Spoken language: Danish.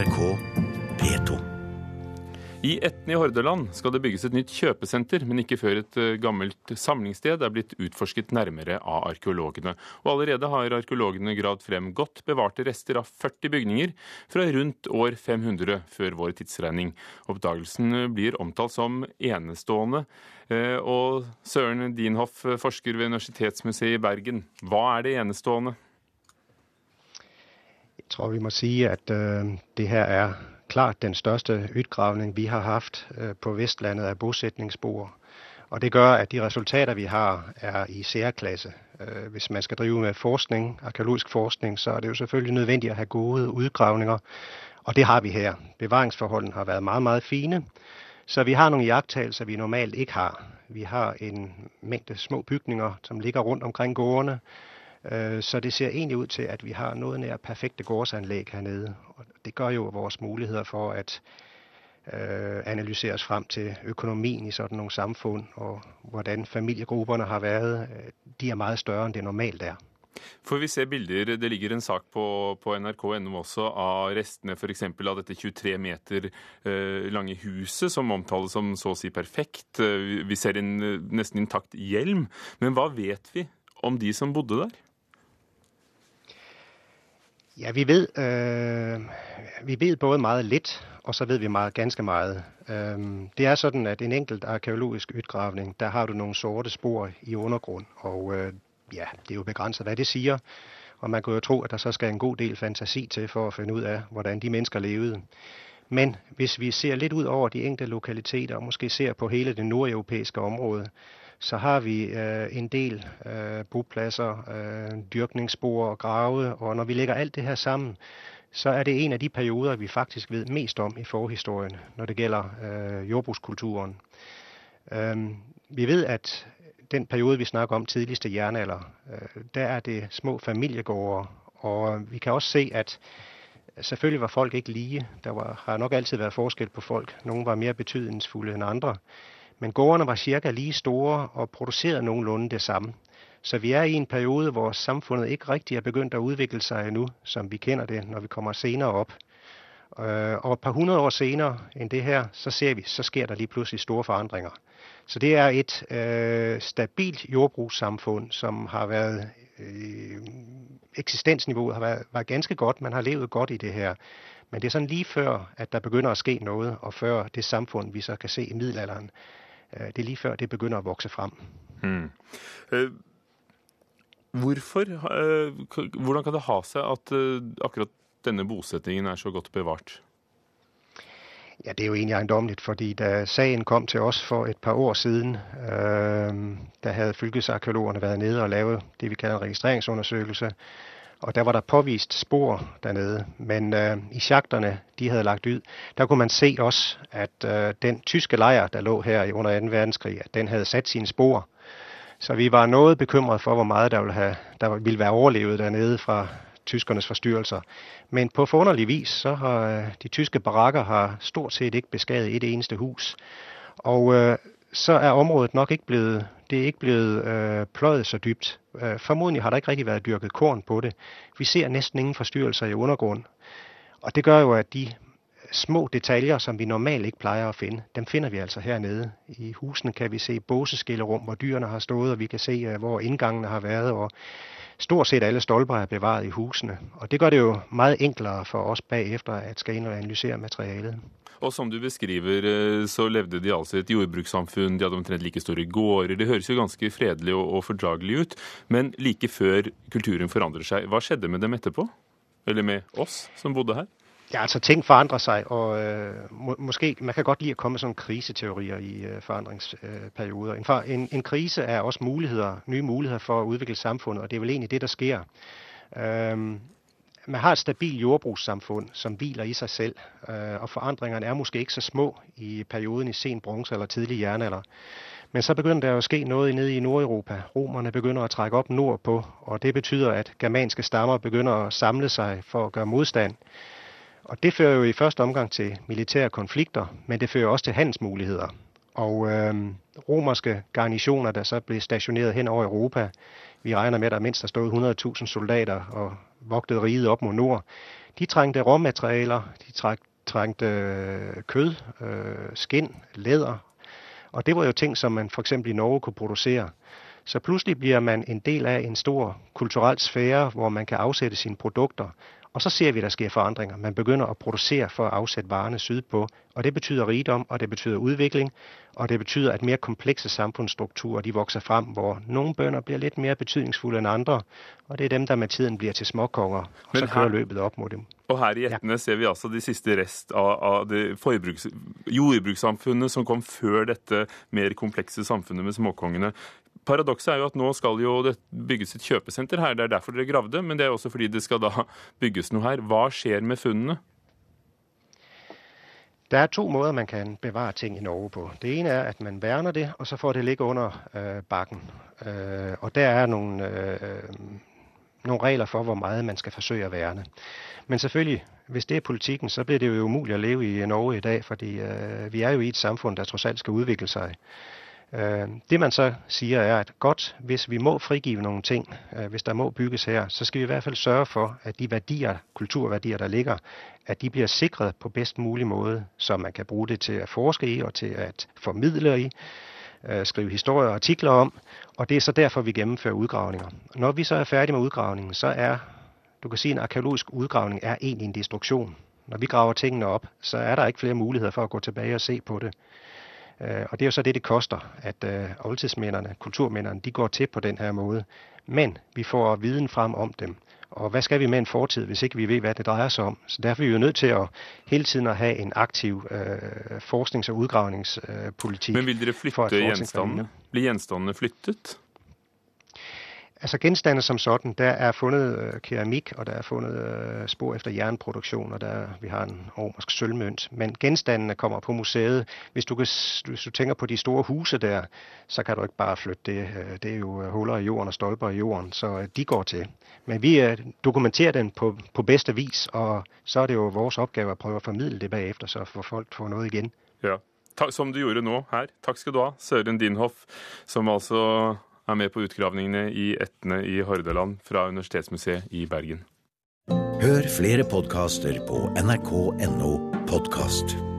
NRK P2. I Etne i Hordaland skal det bygges et nytt kjøpesenter, men ikke før et eh, gammelt samlingssted er blitt utforsket nærmere av arkeologene. Og allerede har arkeologene gravd frem godt bevarte rester av 40 bygninger fra rundt år 500 før vår tidsregning. Oppdagelsen eh, blir omtalt som enestående. Eh, og Søren Dinhoff, forsker ved Universitetsmuseet i Bergen. Hva er det enestående? Tror, vi må sige, at øh, det her er klart den største udgravning, vi har haft øh, på Vestlandet af bosætningsspor. Og det gør, at de resultater, vi har, er i særklasse. Øh, hvis man skal drive med forskning, arkeologisk forskning, så er det jo selvfølgelig nødvendigt at have gode udgravninger. Og det har vi her. Bevaringsforholdene har været meget, meget fine. Så vi har nogle jagttagelser, vi normalt ikke har. Vi har en mængde små bygninger, som ligger rundt omkring gårdene. Øh, så det ser egentlig ud til, at vi har noget nær perfekte gårdsanlæg hernede. Og det gør jo vores muligheder for at øh, analysere os frem til økonomien i sådan nogle samfund, og hvordan familiegrupperne har været. Øh, de er meget større, end det normalt er. For vi ser bilder, Det ligger en sak på, på nrk.no også av restene f.eks. av dette 23 meter eh, lange huset, som omtales som så å si perfekt. Vi- ser en nesten intakt hjelm. Men hva vet vi om de som bodde der? Ja, vi ved, øh, vi ved både meget lidt, og så ved vi meget, ganske meget. Øhm, det er sådan, at en enkelt arkeologisk udgravning, der har du nogle sorte spor i undergrund, og øh, ja, det er jo begrænset, hvad det siger. Og man kunne jo tro, at der så skal en god del fantasi til for at finde ud af, hvordan de mennesker levede. Men hvis vi ser lidt ud over de enkelte lokaliteter, og måske ser på hele det nordeuropæiske område, så har vi øh, en del øh, bopladser, øh, dyrkningsspor og grave, og når vi lægger alt det her sammen, så er det en af de perioder, vi faktisk ved mest om i forhistorien, når det gælder øh, jordbrugskulturen. Øhm, vi ved, at den periode, vi snakker om, tidligste jernalder, øh, der er det små familiegårde, og vi kan også se, at selvfølgelig var folk ikke lige. Der var, har nok altid været forskel på folk. Nogle var mere betydningsfulde end andre. Men gårdene var cirka lige store og producerede nogenlunde det samme. Så vi er i en periode, hvor samfundet ikke rigtig er begyndt at udvikle sig endnu, som vi kender det, når vi kommer senere op. Øh, og et par hundrede år senere end det her, så ser vi, så sker der lige pludselig store forandringer. Så det er et øh, stabilt jordbrugssamfund, som har været, øh, eksistensniveauet har været, været ganske godt. Man har levet godt i det her. Men det er sådan lige før, at der begynder at ske noget, og før det samfund, vi så kan se i middelalderen, det er lige før, det begynder at vokse frem. Hmm. Eh, Hvorfor, k- hvordan kan det ha seg at eh, akkurat denne bosettingen er så godt bevart? Ja, det er jo egentlig ejendommeligt, fordi da sagen kom til os for et par år siden, øh, der havde fylkesarkeologerne været nede og lavet det, vi kalder en registreringsundersøgelse, og der var der påvist spor dernede, men øh, i schakterne, de havde lagt ud, der kunne man se også, at øh, den tyske lejr, der lå her under 2. verdenskrig, at den havde sat sine spor. Så vi var noget bekymrede for, hvor meget der ville, have, der ville være overlevet dernede fra tyskernes forstyrrelser. Men på forunderlig vis, så har øh, de tyske barakker har stort set ikke beskadiget et eneste hus. Og øh, så er området nok ikke blevet, det er ikke blevet øh, pløjet så dybt. Øh, formodentlig har der ikke rigtig været dyrket korn på det. Vi ser næsten ingen forstyrrelser i undergrund. Og det gør jo, at de små detaljer, som vi normalt ikke plejer at finde, dem finder vi altså hernede. I husene kan vi se båseskillerum, hvor dyrene har stået, og vi kan se, øh, hvor indgangene har været, og stort set alle stolper er bevaret i husene. Og det gør det jo meget enklere for os bagefter at skal ind og analysere materialet. Og som du beskriver, øh, så levde de altså i et jordbrukssamfunn, de hadde omtrent like store gårder. Det høres jo ganske fredelig og fordragelig ut, men like før kulturen forandrer seg, hva skjedde med dem etterpå? Eller med oss som bodde her? Ja, altså ting forandrer sig, og øh, må, måske, man kan godt lide at komme med sådan kriseteorier i øh, forandringsperioder. En, for, en, en krise er også muligheder, nye muligheder for at udvikle samfundet, og det er vel egentlig det, der sker. Øhm, man har et stabilt jordbrugssamfund, som hviler i sig selv, øh, og forandringerne er måske ikke så små i perioden i sen bronze eller tidlig jernalder. Men så begynder der jo at ske noget nede i Nordeuropa. Romerne begynder at trække op nordpå, og det betyder, at germanske stammer begynder at samle sig for at gøre modstand. Og det fører jo i første omgang til militære konflikter, men det fører også til handelsmuligheder. Og øh, romerske garnisoner, der så blev stationeret hen over Europa, vi regner med, at der mindst har stået 100.000 soldater og vogtet riget op mod nord, De trængte råmaterialer, de trængte, trængte øh, kød, øh, skind, læder, og det var jo ting, som man for eksempel i Norge kunne producere. Så pludselig bliver man en del af en stor kulturel sfære, hvor man kan afsætte sine produkter. Og så ser vi, at der sker forandringer. Man begynder at producere for at afsætte varerne sydpå, og det betyder rigdom, og det betyder udvikling, og det betyder, at mere komplekse samfundsstrukturer de vokser frem, hvor nogle bønder bliver lidt mere betydningsfulde end andre, og det er dem, der med tiden bliver til småkonger, og Men så kører her, løbet op mod dem. Og her i Etne ja. ser vi altså de sidste rest av, av det jordbrukssamfunnet som kom før dette mer komplekse samfunnet med småkongene. Paradokset er jo at nå skal jo det bygges et kjøpesenter her. Det er derfor dere gravde, men det er også fordi det skal da bygges noe her. Hva skjer med funnene? Der er to måder man kan bevare ting i Norge på. Det ene er at man værner det, og så får det ligge under øh, bakken. Øh, og der er nogle, øh, nogle regler for, hvor meget man skal forsøge at værne. Men selvfølgelig, hvis det er politikken, så bliver det jo umuligt at leve i øh, Norge i dag, fordi øh, vi er jo i et samfund, der trods alt skal udvikle sig. Øh, det man så siger er, at godt, hvis vi må frigive nogle ting, øh, hvis der må bygges her, så skal vi i hvert fald sørge for, at de værdier, kulturværdier, der ligger, at de bliver sikret på bedst mulig måde, så man kan bruge det til at forske i og til at formidle i, øh, skrive historier og artikler om, og det er så derfor, vi gennemfører udgravninger. Når vi så er færdige med udgravningen, så er, du kan sige, en arkeologisk udgravning er egentlig en destruktion. Når vi graver tingene op, så er der ikke flere muligheder for at gå tilbage og se på det. Øh, og det er jo så det, det koster, at øh, oldtidsmænderne, kulturmænderne, de går til på den her måde. Men vi får viden frem om dem. Og hvad skal vi med en fortid, hvis ikke vi ved, hvad det drejer sig om? Så derfor er vi jo nødt til at hele tiden at have en aktiv øh, forsknings- og udgravningspolitik. Men vil dere flytte gjenstandene? Blir gjenstandene flyttet? Altså genstande som sådan, der er fundet øh, keramik, og der er fundet øh, spor efter jernproduktion, og der vi har en romersk sølvmønt. Men genstandene kommer på museet. Hvis du, kan, hvis du tænker på de store huse der, så kan du ikke bare flytte det. Øh, det er jo øh, huller i jorden og stolper i jorden, så øh, de går til. Men vi øh, dokumenterer den på, på bedste vis, og så er det jo vores opgave at prøve at formidle det bagefter, så får folk får noget igen. Ja, som du gjorde nå her. Tak skal du ha, Søren Dinhoff, som altså er med på utgravningene i Etne i Hordaland fra Universitetsmuseet i Bergen. Hør flere podkaster på nrk.no podkast.